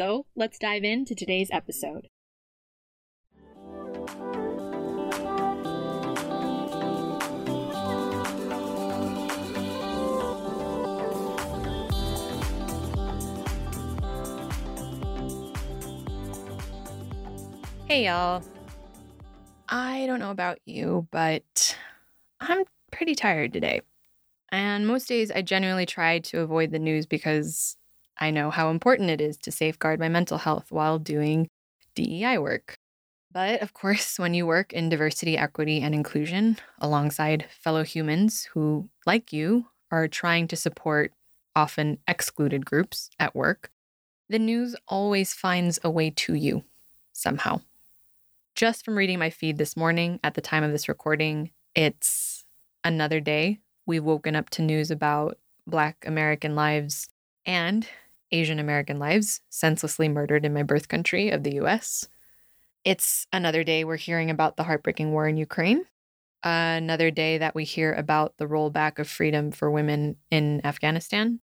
So let's dive into today's episode. Hey, y'all. I don't know about you, but I'm pretty tired today. And most days I genuinely try to avoid the news because I know how important it is to safeguard my mental health while doing DEI work. But of course, when you work in diversity, equity, and inclusion alongside fellow humans who, like you, are trying to support often excluded groups at work, the news always finds a way to you somehow just from reading my feed this morning at the time of this recording, it's another day. We've woken up to news about Black American lives and Asian American lives senselessly murdered in my birth country of the US. It's another day we're hearing about the heartbreaking war in Ukraine. Another day that we hear about the rollback of freedom for women in Afghanistan.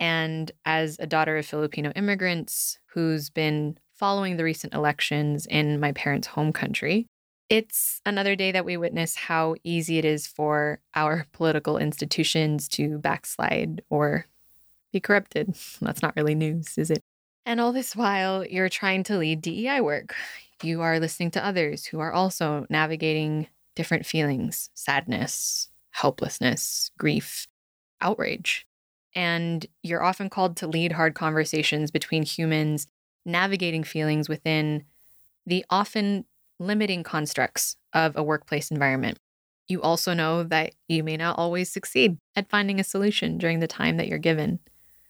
And as a daughter of Filipino immigrants who's been following the recent elections in my parents' home country, it's another day that we witness how easy it is for our political institutions to backslide or be corrupted. That's not really news, is it? And all this while, you're trying to lead DEI work. You are listening to others who are also navigating different feelings sadness, helplessness, grief, outrage. And you're often called to lead hard conversations between humans navigating feelings within the often limiting constructs of a workplace environment. You also know that you may not always succeed at finding a solution during the time that you're given.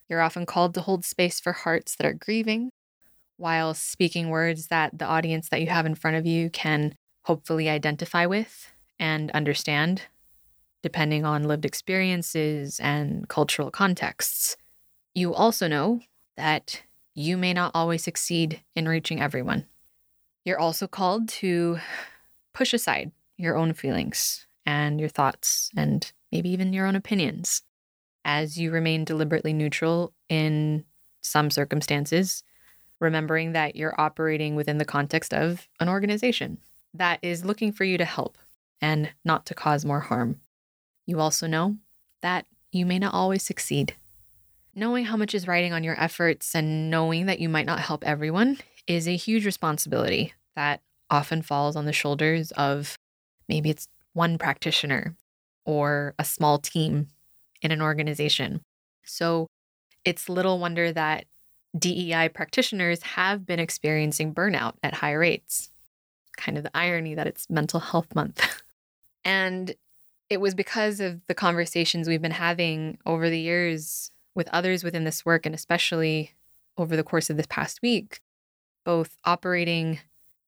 You're often called to hold space for hearts that are grieving while speaking words that the audience that you have in front of you can hopefully identify with and understand, depending on lived experiences and cultural contexts. You also know that you may not always succeed in reaching everyone. You're also called to push aside your own feelings and your thoughts and maybe even your own opinions as you remain deliberately neutral in some circumstances, remembering that you're operating within the context of an organization that is looking for you to help and not to cause more harm. You also know that you may not always succeed Knowing how much is riding on your efforts and knowing that you might not help everyone is a huge responsibility that often falls on the shoulders of maybe it's one practitioner or a small team in an organization. So it's little wonder that DEI practitioners have been experiencing burnout at high rates. Kind of the irony that it's mental health month. and it was because of the conversations we've been having over the years with others within this work, and especially over the course of this past week, both operating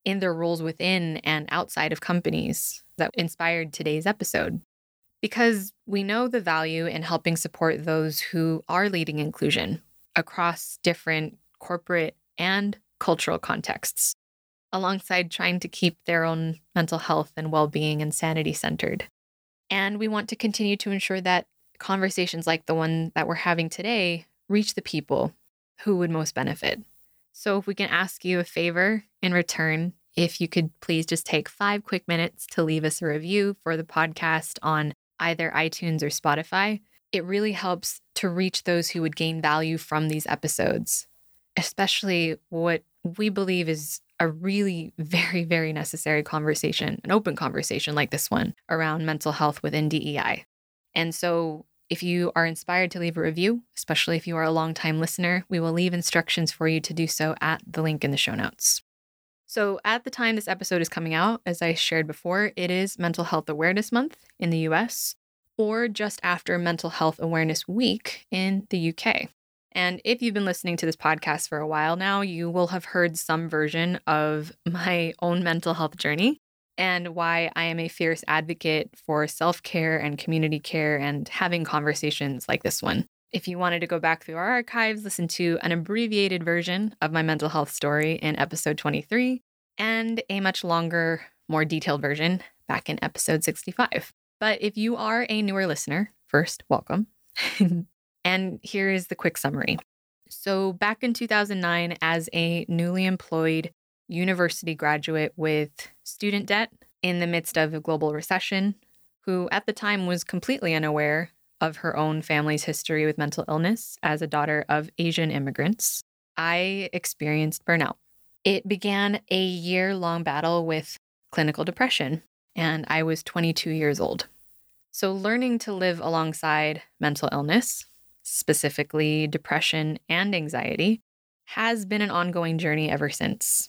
in their roles within and outside of companies that inspired today's episode. Because we know the value in helping support those who are leading inclusion across different corporate and cultural contexts, alongside trying to keep their own mental health and well being and sanity centered. And we want to continue to ensure that conversations like the one that we're having today reach the people who would most benefit. So, if we can ask you a favor in return, if you could please just take five quick minutes to leave us a review for the podcast on either iTunes or Spotify, it really helps to reach those who would gain value from these episodes, especially what we believe is a really very, very necessary conversation, an open conversation like this one around mental health within DEI. And so, if you are inspired to leave a review, especially if you are a longtime listener, we will leave instructions for you to do so at the link in the show notes. So, at the time this episode is coming out, as I shared before, it is Mental Health Awareness Month in the US, or just after Mental Health Awareness Week in the UK. And if you've been listening to this podcast for a while now, you will have heard some version of my own mental health journey and why I am a fierce advocate for self care and community care and having conversations like this one. If you wanted to go back through our archives, listen to an abbreviated version of my mental health story in episode 23 and a much longer, more detailed version back in episode 65. But if you are a newer listener, first, welcome. and here is the quick summary. So, back in 2009, as a newly employed university graduate with student debt in the midst of a global recession, who at the time was completely unaware of her own family's history with mental illness as a daughter of Asian immigrants, I experienced burnout. It began a year long battle with clinical depression, and I was 22 years old. So, learning to live alongside mental illness, specifically depression and anxiety, has been an ongoing journey ever since.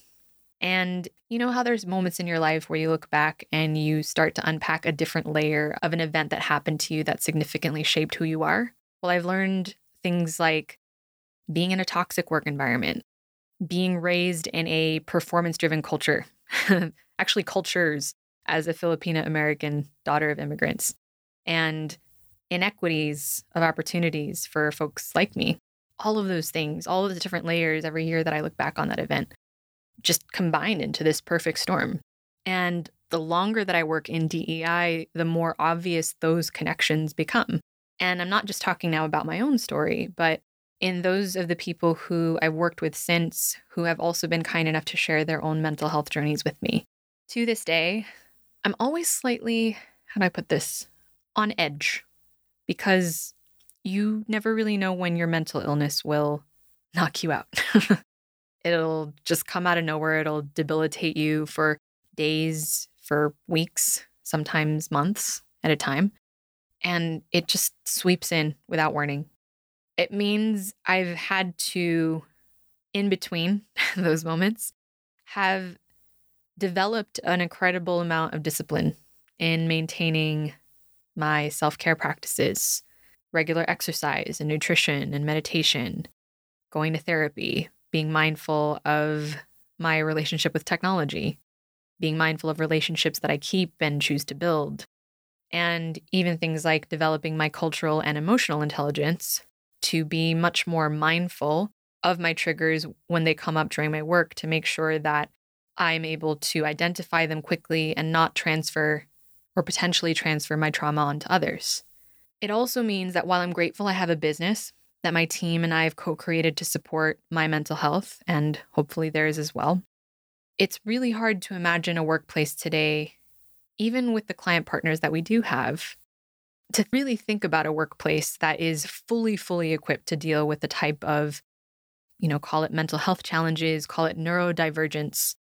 And you know how there's moments in your life where you look back and you start to unpack a different layer of an event that happened to you that significantly shaped who you are? Well, I've learned things like being in a toxic work environment, being raised in a performance driven culture, actually, cultures as a Filipino American daughter of immigrants, and inequities of opportunities for folks like me. All of those things, all of the different layers every year that I look back on that event just combine into this perfect storm. And the longer that I work in DEI, the more obvious those connections become. And I'm not just talking now about my own story, but in those of the people who I've worked with since who have also been kind enough to share their own mental health journeys with me. To this day, I'm always slightly, how do I put this, on edge because you never really know when your mental illness will knock you out. It'll just come out of nowhere. It'll debilitate you for days, for weeks, sometimes months at a time. And it just sweeps in without warning. It means I've had to, in between those moments, have developed an incredible amount of discipline in maintaining my self care practices, regular exercise and nutrition and meditation, going to therapy, being mindful of my relationship with technology, being mindful of relationships that I keep and choose to build, and even things like developing my cultural and emotional intelligence to be much more mindful of my triggers when they come up during my work to make sure that I'm able to identify them quickly and not transfer or potentially transfer my trauma onto others. It also means that while I'm grateful I have a business that my team and I have co created to support my mental health and hopefully theirs as well. It's really hard to imagine a workplace today, even with the client partners that we do have, to really think about a workplace that is fully, fully equipped to deal with the type of, you know, call it mental health challenges, call it neurodivergence,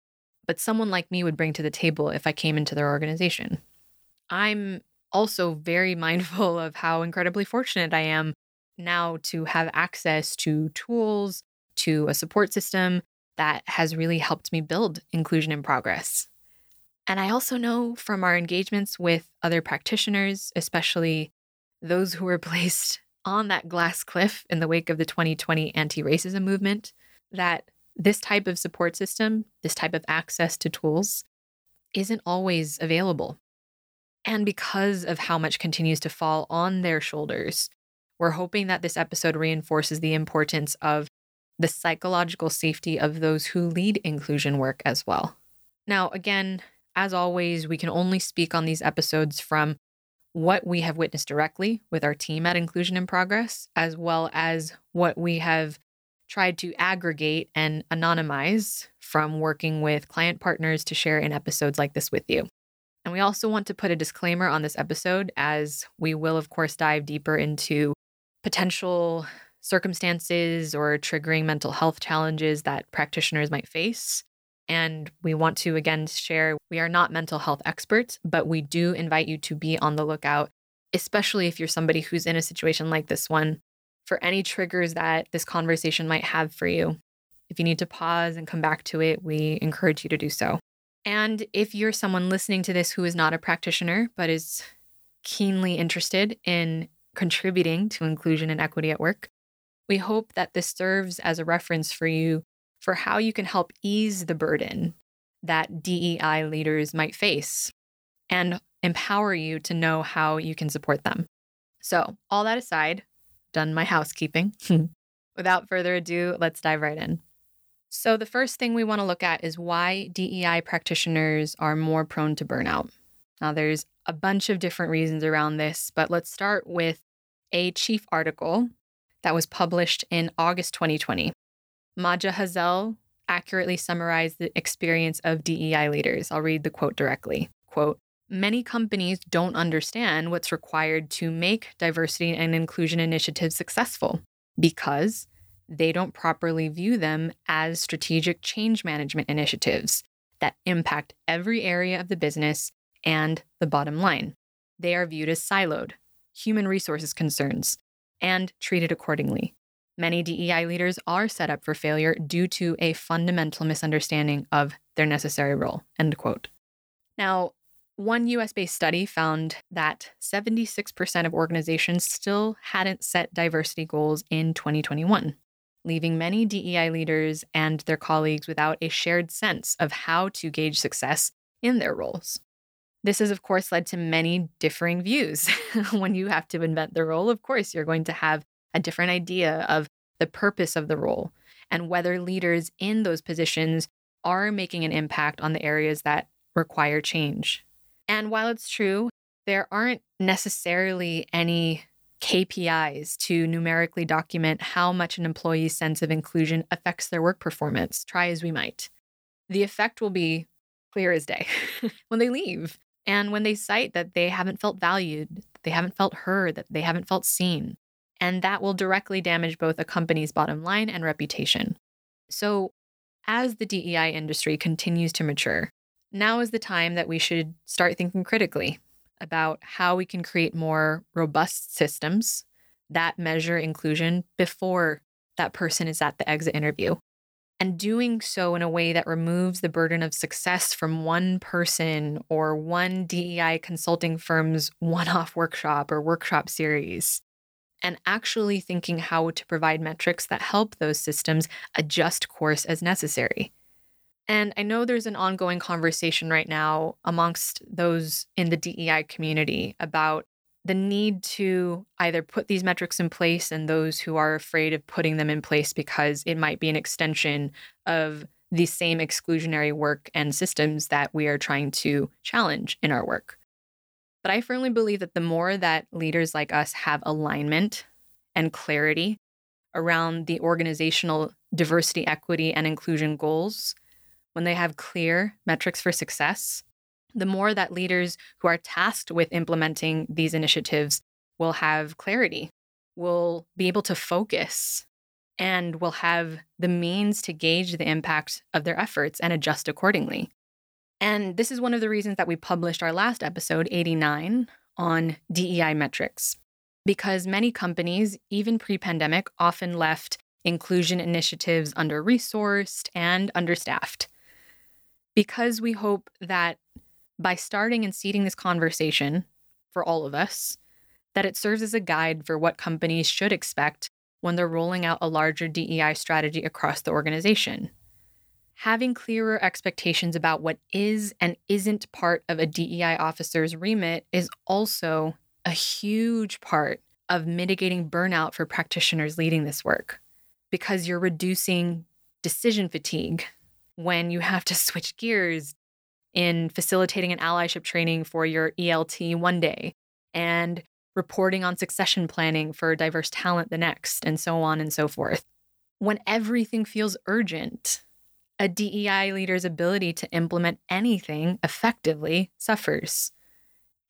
but someone like me would bring to the table if I came into their organization. I'm also very mindful of how incredibly fortunate I am now to have access to tools, to a support system that has really helped me build inclusion in progress. And I also know from our engagements with other practitioners, especially those who were placed on that glass cliff in the wake of the 2020 anti racism movement, that this type of support system, this type of access to tools, isn't always available. And because of how much continues to fall on their shoulders, we're hoping that this episode reinforces the importance of the psychological safety of those who lead inclusion work as well. Now, again, as always, we can only speak on these episodes from what we have witnessed directly with our team at Inclusion in Progress, as well as what we have tried to aggregate and anonymize from working with client partners to share in episodes like this with you. And we also want to put a disclaimer on this episode, as we will, of course, dive deeper into potential circumstances or triggering mental health challenges that practitioners might face. And we want to again share we are not mental health experts, but we do invite you to be on the lookout, especially if you're somebody who's in a situation like this one, for any triggers that this conversation might have for you. If you need to pause and come back to it, we encourage you to do so. And if you're someone listening to this who is not a practitioner, but is keenly interested in contributing to inclusion and equity at work, we hope that this serves as a reference for you for how you can help ease the burden that DEI leaders might face and empower you to know how you can support them. So, all that aside, done my housekeeping. Without further ado, let's dive right in. So, the first thing we want to look at is why DEI practitioners are more prone to burnout. Now, there's a bunch of different reasons around this, but let's start with a chief article that was published in August 2020. Maja Hazel accurately summarized the experience of DEI leaders. I'll read the quote directly. Quote, Many companies don't understand what's required to make diversity and inclusion initiatives successful because they don't properly view them as strategic change management initiatives that impact every area of the business and the bottom line. They are viewed as siloed, human resources concerns, and treated accordingly. Many DEI leaders are set up for failure due to a fundamental misunderstanding of their necessary role. End quote. Now, one US based study found that 76% of organizations still hadn't set diversity goals in 2021, leaving many DEI leaders and their colleagues without a shared sense of how to gauge success in their roles. This has, of course, led to many differing views. when you have to invent the role, of course, you're going to have a different idea of the purpose of the role and whether leaders in those positions are making an impact on the areas that require change. And while it's true, there aren't necessarily any KPIs to numerically document how much an employee's sense of inclusion affects their work performance, try as we might. The effect will be clear as day when they leave and when they cite that they haven't felt valued, they haven't felt heard, that they haven't felt seen. And that will directly damage both a company's bottom line and reputation. So, as the DEI industry continues to mature, now is the time that we should start thinking critically about how we can create more robust systems that measure inclusion before that person is at the exit interview. And doing so in a way that removes the burden of success from one person or one DEI consulting firm's one off workshop or workshop series. And actually thinking how to provide metrics that help those systems adjust course as necessary. And I know there's an ongoing conversation right now amongst those in the DEI community about the need to either put these metrics in place and those who are afraid of putting them in place because it might be an extension of the same exclusionary work and systems that we are trying to challenge in our work. But I firmly believe that the more that leaders like us have alignment and clarity around the organizational diversity, equity, and inclusion goals, when they have clear metrics for success, the more that leaders who are tasked with implementing these initiatives will have clarity, will be able to focus, and will have the means to gauge the impact of their efforts and adjust accordingly. And this is one of the reasons that we published our last episode, 89, on DEI metrics, because many companies, even pre pandemic, often left inclusion initiatives under resourced and understaffed because we hope that by starting and seeding this conversation for all of us, that it serves as a guide for what companies should expect when they're rolling out a larger DEI strategy across the organization. Having clearer expectations about what is and isn't part of a DEI officer's remit is also a huge part of mitigating burnout for practitioners leading this work because you're reducing decision fatigue when you have to switch gears in facilitating an allyship training for your ELT one day and reporting on succession planning for diverse talent the next, and so on and so forth. When everything feels urgent, a DEI leader's ability to implement anything effectively suffers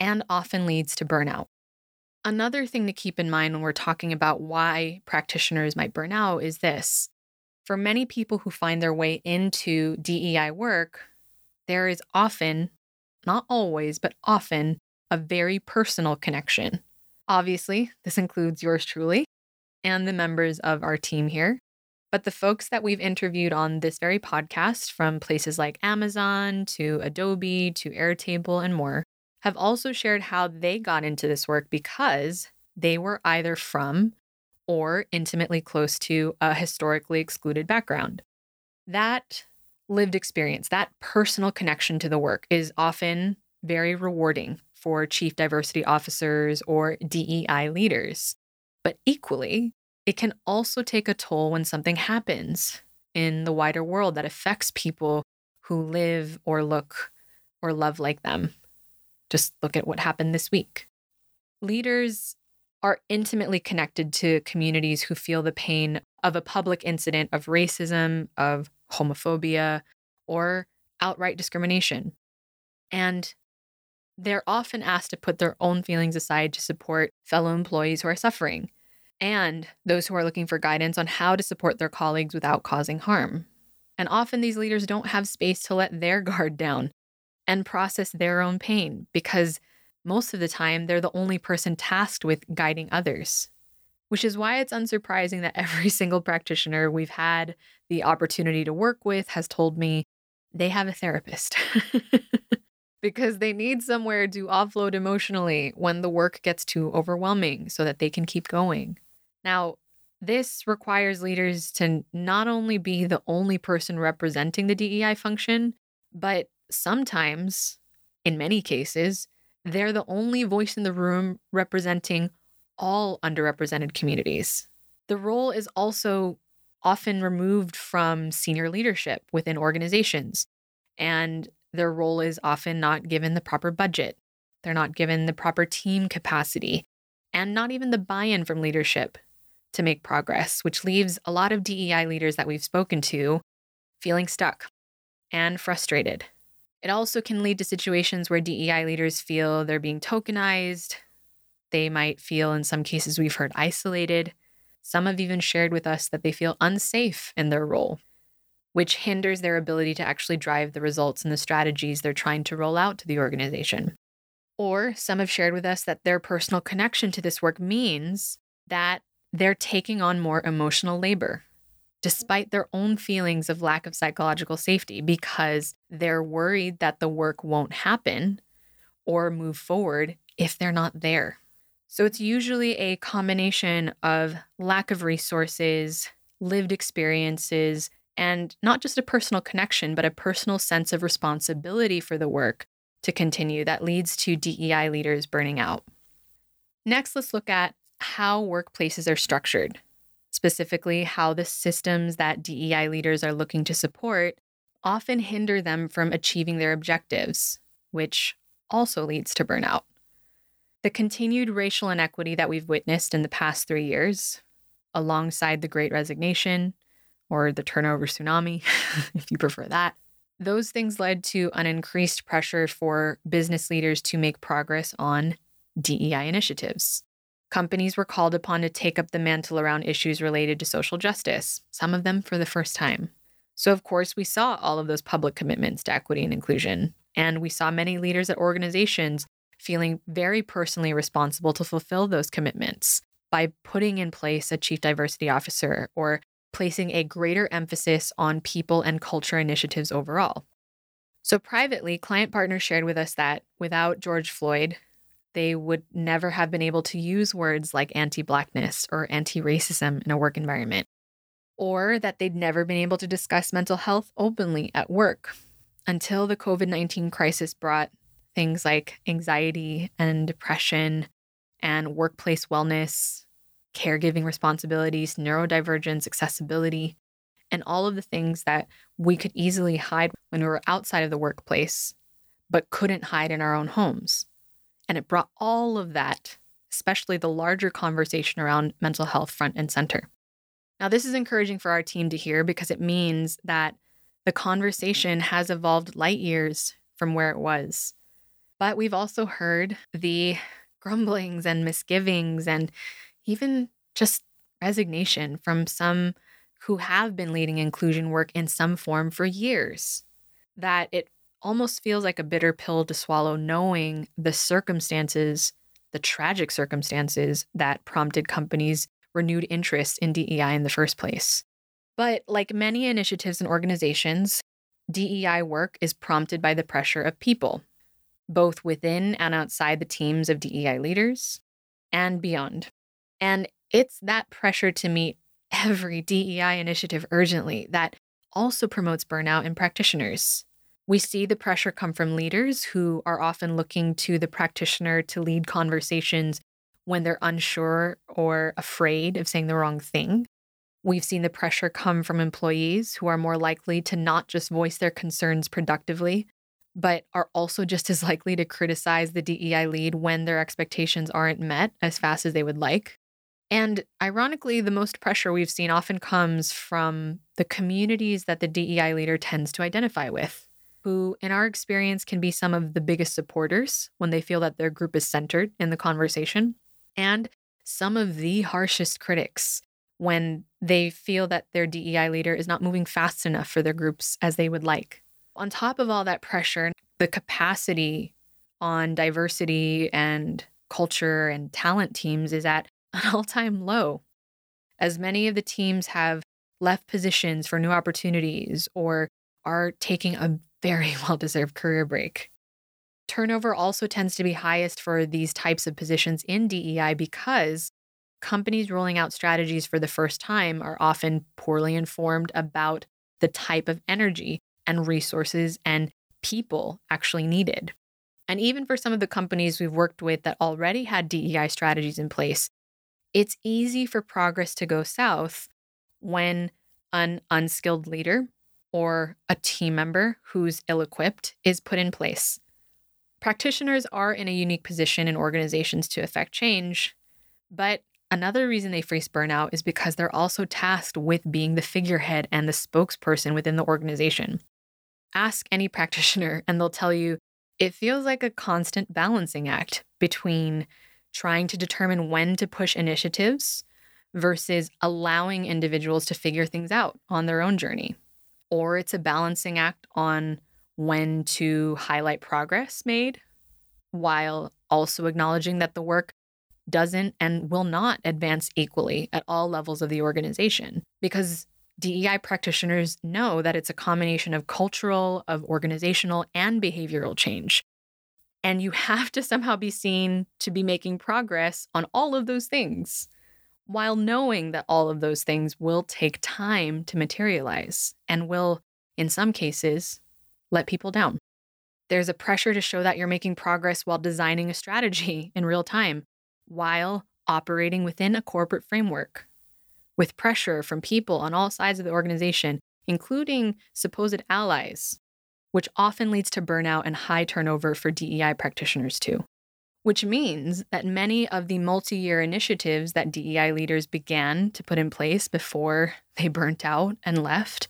and often leads to burnout. Another thing to keep in mind when we're talking about why practitioners might burn out is this. For many people who find their way into DEI work, there is often, not always, but often, a very personal connection. Obviously, this includes yours truly and the members of our team here. But the folks that we've interviewed on this very podcast, from places like Amazon to Adobe to Airtable and more, have also shared how they got into this work because they were either from or intimately close to a historically excluded background. That lived experience, that personal connection to the work is often very rewarding for chief diversity officers or DEI leaders. But equally, it can also take a toll when something happens in the wider world that affects people who live or look or love like them. Just look at what happened this week. Leaders are intimately connected to communities who feel the pain of a public incident of racism, of homophobia, or outright discrimination. And they're often asked to put their own feelings aside to support fellow employees who are suffering and those who are looking for guidance on how to support their colleagues without causing harm. And often these leaders don't have space to let their guard down and process their own pain because most of the time they're the only person tasked with guiding others. Which is why it's unsurprising that every single practitioner we've had the opportunity to work with has told me they have a therapist. because they need somewhere to offload emotionally when the work gets too overwhelming so that they can keep going. Now, this requires leaders to not only be the only person representing the DEI function, but sometimes, in many cases, they're the only voice in the room representing all underrepresented communities. The role is also often removed from senior leadership within organizations, and their role is often not given the proper budget. They're not given the proper team capacity, and not even the buy in from leadership to make progress, which leaves a lot of DEI leaders that we've spoken to feeling stuck and frustrated. It also can lead to situations where DEI leaders feel they're being tokenized. They might feel, in some cases, we've heard isolated. Some have even shared with us that they feel unsafe in their role, which hinders their ability to actually drive the results and the strategies they're trying to roll out to the organization. Or some have shared with us that their personal connection to this work means that they're taking on more emotional labor despite their own feelings of lack of psychological safety because they're worried that the work won't happen or move forward if they're not there. So it's usually a combination of lack of resources, lived experiences, and not just a personal connection, but a personal sense of responsibility for the work to continue that leads to DEI leaders burning out. Next, let's look at how workplaces are structured, specifically, how the systems that DEI leaders are looking to support often hinder them from achieving their objectives, which also leads to burnout. The continued racial inequity that we've witnessed in the past three years, alongside the great resignation or the turnover tsunami, if you prefer that, those things led to an increased pressure for business leaders to make progress on DEI initiatives. Companies were called upon to take up the mantle around issues related to social justice, some of them for the first time. So, of course, we saw all of those public commitments to equity and inclusion. And we saw many leaders at organizations feeling very personally responsible to fulfill those commitments by putting in place a chief diversity officer or placing a greater emphasis on people and culture initiatives overall. So, privately, client partners shared with us that without George Floyd, they would never have been able to use words like anti Blackness or anti racism in a work environment, or that they'd never been able to discuss mental health openly at work until the COVID 19 crisis brought things like anxiety and depression and workplace wellness, caregiving responsibilities, neurodivergence, accessibility, and all of the things that we could easily hide when we were outside of the workplace, but couldn't hide in our own homes. And it brought all of that, especially the larger conversation around mental health, front and center. Now, this is encouraging for our team to hear because it means that the conversation has evolved light years from where it was. But we've also heard the grumblings and misgivings and even just resignation from some who have been leading inclusion work in some form for years. That it almost feels like a bitter pill to swallow, knowing the circumstances, the tragic circumstances that prompted companies' renewed interest in DEI in the first place. But like many initiatives and organizations, DEI work is prompted by the pressure of people, both within and outside the teams of DEI leaders and beyond. And it's that pressure to meet every DEI initiative urgently that also promotes burnout in practitioners. We see the pressure come from leaders who are often looking to the practitioner to lead conversations when they're unsure or afraid of saying the wrong thing. We've seen the pressure come from employees who are more likely to not just voice their concerns productively, but are also just as likely to criticize the DEI lead when their expectations aren't met as fast as they would like. And ironically, the most pressure we've seen often comes from the communities that the DEI leader tends to identify with, who, in our experience, can be some of the biggest supporters when they feel that their group is centered in the conversation, and some of the harshest critics when they feel that their DEI leader is not moving fast enough for their groups as they would like. On top of all that pressure, the capacity on diversity and culture and talent teams is at an all time low, as many of the teams have left positions for new opportunities or are taking a very well deserved career break. Turnover also tends to be highest for these types of positions in DEI because companies rolling out strategies for the first time are often poorly informed about the type of energy and resources and people actually needed. And even for some of the companies we've worked with that already had DEI strategies in place, it's easy for progress to go south when an unskilled leader or a team member who's ill equipped is put in place. Practitioners are in a unique position in organizations to affect change, but another reason they face burnout is because they're also tasked with being the figurehead and the spokesperson within the organization. Ask any practitioner, and they'll tell you it feels like a constant balancing act between trying to determine when to push initiatives versus allowing individuals to figure things out on their own journey. Or it's a balancing act on when to highlight progress made while also acknowledging that the work doesn't and will not advance equally at all levels of the organization because DEI practitioners know that it's a combination of cultural, of organizational, and behavioral change. And you have to somehow be seen to be making progress on all of those things while knowing that all of those things will take time to materialize and will, in some cases, let people down. There's a pressure to show that you're making progress while designing a strategy in real time, while operating within a corporate framework, with pressure from people on all sides of the organization, including supposed allies which often leads to burnout and high turnover for DEI practitioners too. Which means that many of the multi year initiatives that DEI leaders began to put in place before they burnt out and left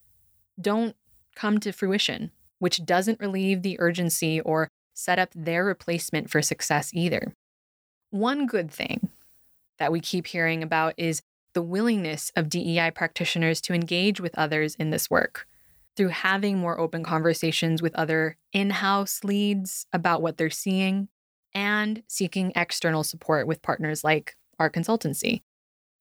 don't come to fruition, which doesn't relieve the urgency or set up their replacement for success either. One good thing that we keep hearing about is the willingness of DEI practitioners to engage with others in this work through having more open conversations with other in house leads about what they're seeing and seeking external support with partners like our consultancy.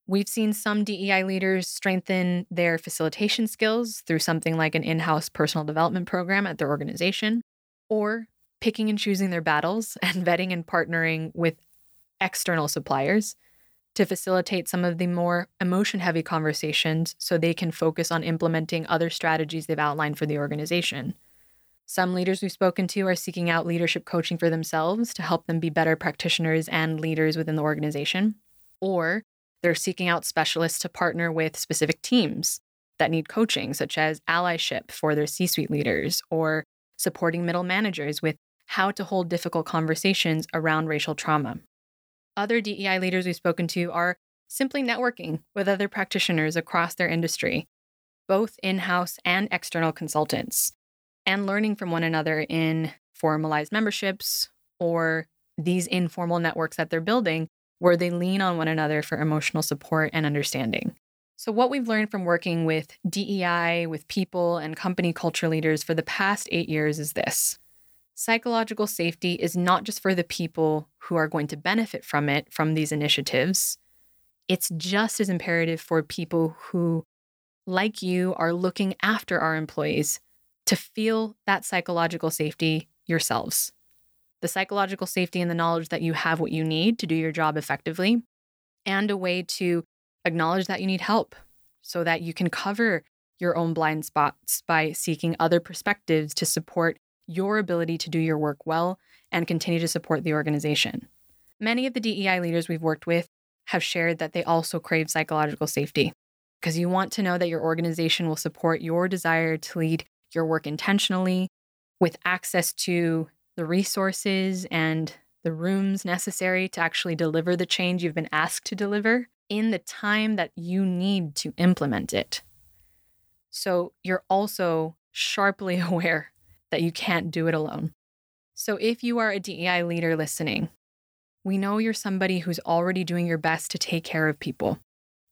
We've seen some DEI leaders strengthen their facilitation skills through something like an in house personal development program at their organization, or picking and choosing their battles and vetting and partnering with external suppliers to facilitate some of the more emotion heavy conversations so they can focus on implementing other strategies they've outlined for the organization. Some leaders we've spoken to are seeking out leadership coaching for themselves to help them be better practitioners and leaders within the organization. Or they're seeking out specialists to partner with specific teams that need coaching, such as allyship for their C suite leaders, or supporting middle managers with how to hold difficult conversations around racial trauma other DEI leaders we've spoken to are simply networking with other practitioners across their industry, both in house and external consultants, and learning from one another in formalized memberships or these informal networks that they're building where they lean on one another for emotional support and understanding. So, what we've learned from working with DEI, with people, and company culture leaders for the past eight years is this psychological safety is not just for the people who are going to benefit from it, from these initiatives. It's just as imperative for people who, like you, are looking after our employees to feel that psychological safety yourselves. The psychological safety and the knowledge that you have what you need to do your job effectively, and a way to acknowledge that you need help so that you can cover your own blind spots by seeking other perspectives to support your ability to do your work well and continue to support the organization. Many of the DEI leaders we've worked with have shared that they also crave psychological safety because you want to know that your organization will support your desire to lead your work intentionally with access to the resources and the rooms necessary to actually deliver the change you've been asked to deliver in the time that you need to implement it. So you're also sharply aware that you can't do it alone. So if you are a DEI leader listening, we know you're somebody who's already doing your best to take care of people.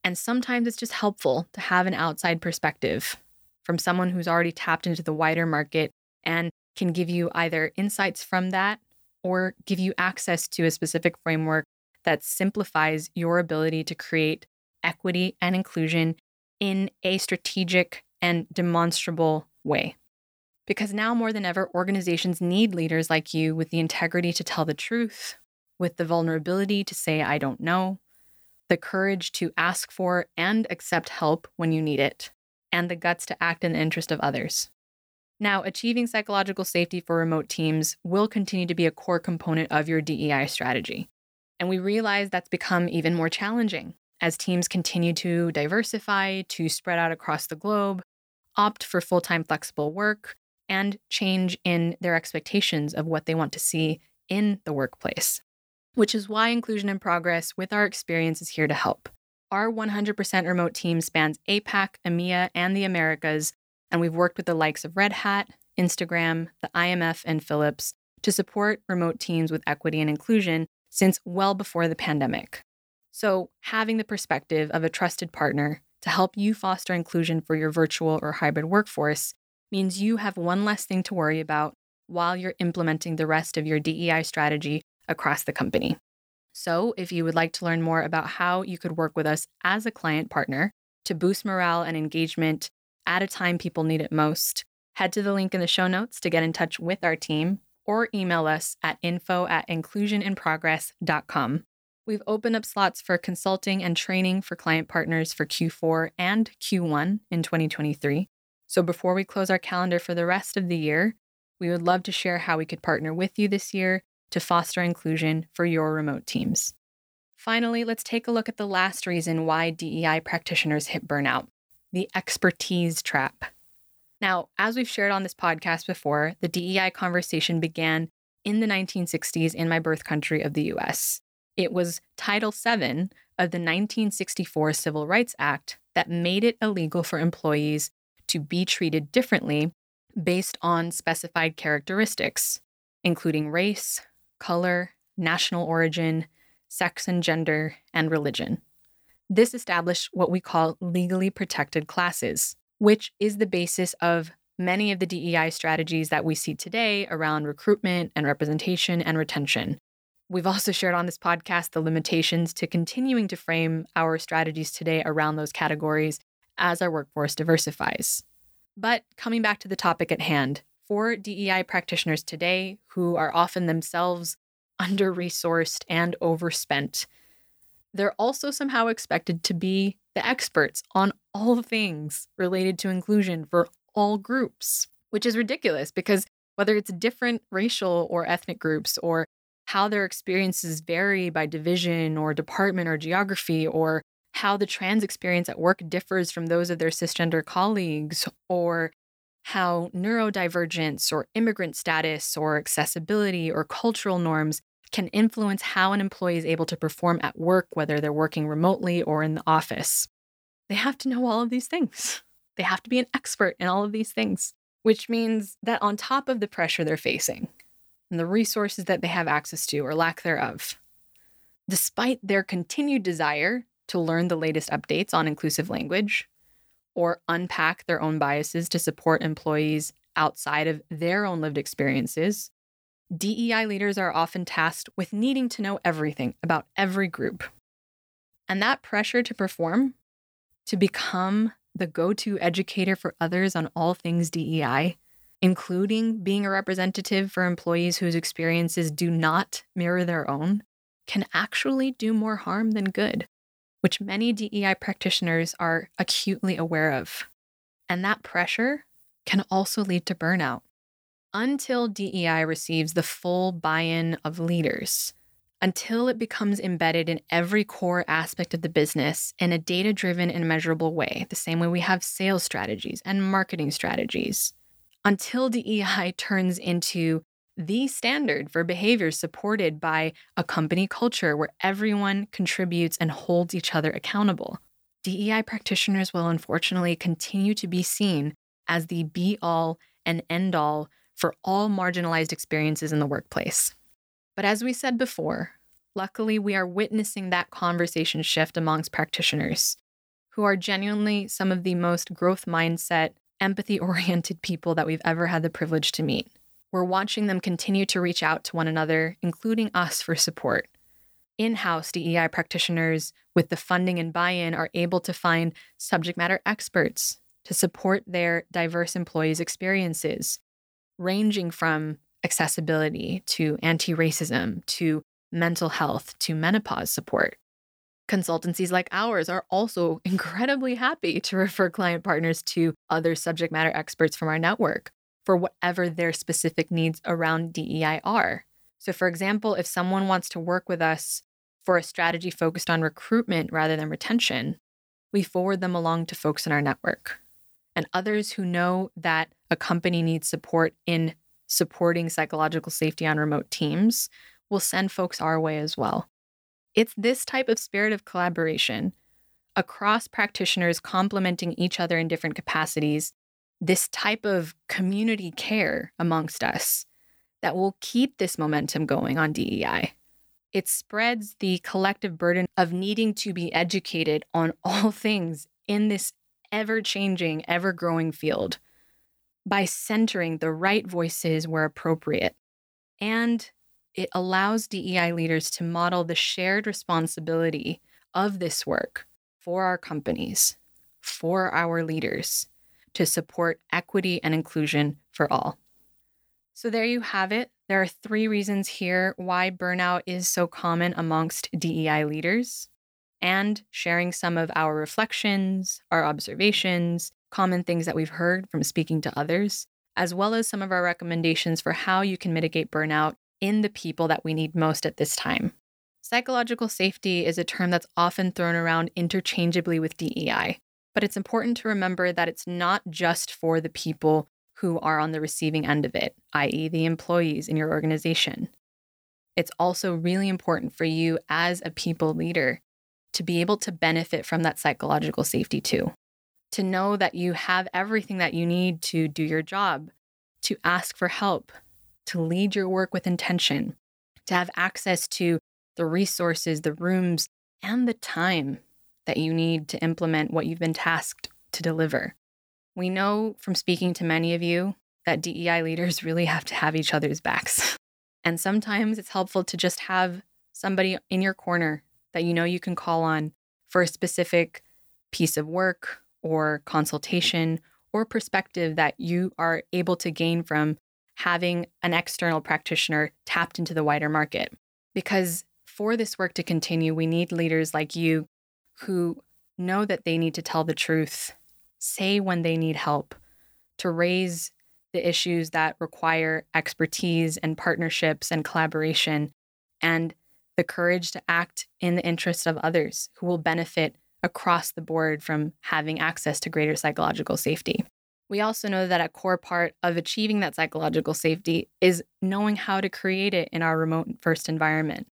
And sometimes it's just helpful to have an outside perspective from someone who's already tapped into the wider market and can give you either insights from that or give you access to a specific framework that simplifies your ability to create equity and inclusion in a strategic and demonstrable way. Because now more than ever, organizations need leaders like you with the integrity to tell the truth, with the vulnerability to say, I don't know, the courage to ask for and accept help when you need it, and the guts to act in the interest of others. Now, achieving psychological safety for remote teams will continue to be a core component of your DEI strategy. And we realize that's become even more challenging as teams continue to diversify, to spread out across the globe, opt for full time flexible work, and change in their expectations of what they want to see in the workplace. Which is why Inclusion in Progress with our experience is here to help. Our 100% remote team spans APAC, EMEA, and the Americas, and we've worked with the likes of Red Hat, Instagram, the IMF, and Philips to support remote teams with equity and inclusion since well before the pandemic. So, having the perspective of a trusted partner to help you foster inclusion for your virtual or hybrid workforce means you have one less thing to worry about while you're implementing the rest of your DEI strategy across the company. So, if you would like to learn more about how you could work with us as a client partner to boost morale and engagement at a time people need it most, head to the link in the show notes to get in touch with our team or email us at info at inclusioninprogress.com. We've opened up slots for consulting and training for client partners for Q4 and Q1 in 2023. So before we close our calendar for the rest of the year, we would love to share how we could partner with you this year to foster inclusion for your remote teams. Finally, let's take a look at the last reason why DEI practitioners hit burnout the expertise trap. Now, as we've shared on this podcast before, the DEI conversation began in the 1960s in my birth country of the US. It was Title VII of the 1964 Civil Rights Act that made it illegal for employees to be treated differently based on specified characteristics, including race, color, national origin, sex and gender, and religion. This established what we call legally protected classes, which is the basis of many of the DEI strategies that we see today around recruitment and representation and retention. We've also shared on this podcast the limitations to continuing to frame our strategies today around those categories as our workforce diversifies. But coming back to the topic at hand, for DEI practitioners today who are often themselves under resourced and overspent, they're also somehow expected to be the experts on all things related to inclusion for all groups, which is ridiculous because whether it's different racial or ethnic groups or how their experiences vary by division or department or geography or how the trans experience at work differs from those of their cisgender colleagues or how neurodivergence or immigrant status or accessibility or cultural norms can influence how an employee is able to perform at work, whether they're working remotely or in the office. They have to know all of these things. They have to be an expert in all of these things, which means that on top of the pressure they're facing, and the resources that they have access to or lack thereof. Despite their continued desire to learn the latest updates on inclusive language or unpack their own biases to support employees outside of their own lived experiences, DEI leaders are often tasked with needing to know everything about every group. And that pressure to perform, to become the go to educator for others on all things DEI, including being a representative for employees whose experiences do not mirror their own, can actually do more harm than good, which many DEI practitioners are acutely aware of. And that pressure can also lead to burnout. Until DEI receives the full buy in of leaders, until it becomes embedded in every core aspect of the business in a data driven and measurable way, the same way we have sales strategies and marketing strategies, until DEI turns into the standard for behaviors supported by a company culture where everyone contributes and holds each other accountable. DEI practitioners will unfortunately continue to be seen as the be all and end all for all marginalized experiences in the workplace. But as we said before, luckily we are witnessing that conversation shift amongst practitioners who are genuinely some of the most growth mindset, empathy oriented people that we've ever had the privilege to meet. We're watching them continue to reach out to one another, including us, for support. In house DEI practitioners, with the funding and buy in, are able to find subject matter experts to support their diverse employees' experiences, ranging from accessibility to anti racism to mental health to menopause support. Consultancies like ours are also incredibly happy to refer client partners to other subject matter experts from our network for whatever their specific needs around DEI are. So, for example, if someone wants to work with us for a strategy focused on recruitment rather than retention, we forward them along to folks in our network. And others who know that a company needs support in supporting psychological safety on remote teams will send folks our way as well. It's this type of spirit of collaboration across practitioners complementing each other in different capacities this type of community care amongst us that will keep this momentum going on DEI. It spreads the collective burden of needing to be educated on all things in this ever changing, ever growing field by centering the right voices where appropriate. And it allows DEI leaders to model the shared responsibility of this work for our companies, for our leaders, to support equity and inclusion for all. So, there you have it. There are three reasons here why burnout is so common amongst DEI leaders, and sharing some of our reflections, our observations, common things that we've heard from speaking to others, as well as some of our recommendations for how you can mitigate burnout in the people that we need most at this time. Psychological safety is a term that's often thrown around interchangeably with DEI, but it's important to remember that it's not just for the people who are on the receiving end of it, i.e., the employees in your organization. It's also really important for you as a people leader to be able to benefit from that psychological safety too. To know that you have everything that you need to do your job, to ask for help, to lead your work with intention, to have access to the resources, the rooms, and the time that you need to implement what you've been tasked to deliver. We know from speaking to many of you that DEI leaders really have to have each other's backs. And sometimes it's helpful to just have somebody in your corner that you know you can call on for a specific piece of work or consultation or perspective that you are able to gain from having an external practitioner tapped into the wider market. Because for this work to continue, we need leaders like you who know that they need to tell the truth, say when they need help, to raise the issues that require expertise and partnerships and collaboration, and the courage to act in the interest of others who will benefit across the board from having access to greater psychological safety. We also know that a core part of achieving that psychological safety is knowing how to create it in our remote first environment.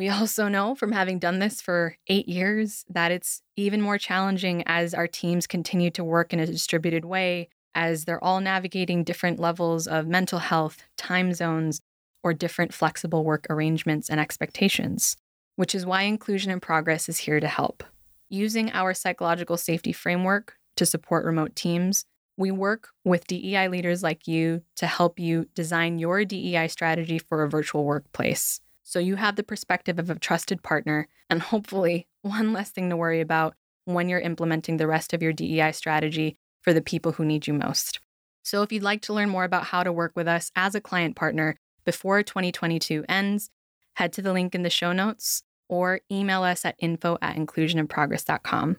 We also know from having done this for eight years that it's even more challenging as our teams continue to work in a distributed way, as they're all navigating different levels of mental health, time zones, or different flexible work arrangements and expectations, which is why Inclusion in Progress is here to help. Using our psychological safety framework to support remote teams, we work with DEI leaders like you to help you design your DEI strategy for a virtual workplace. So you have the perspective of a trusted partner and hopefully one less thing to worry about when you're implementing the rest of your DEI strategy for the people who need you most. So, if you'd like to learn more about how to work with us as a client partner before 2022 ends, head to the link in the show notes or email us at info at inclusioninprogress.com.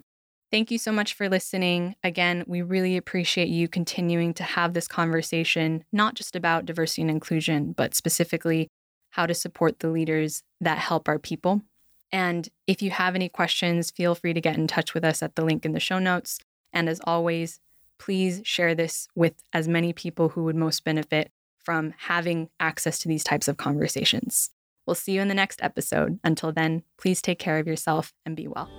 Thank you so much for listening. Again, we really appreciate you continuing to have this conversation, not just about diversity and inclusion, but specifically how to support the leaders that help our people. And if you have any questions, feel free to get in touch with us at the link in the show notes. And as always, please share this with as many people who would most benefit from having access to these types of conversations. We'll see you in the next episode. Until then, please take care of yourself and be well.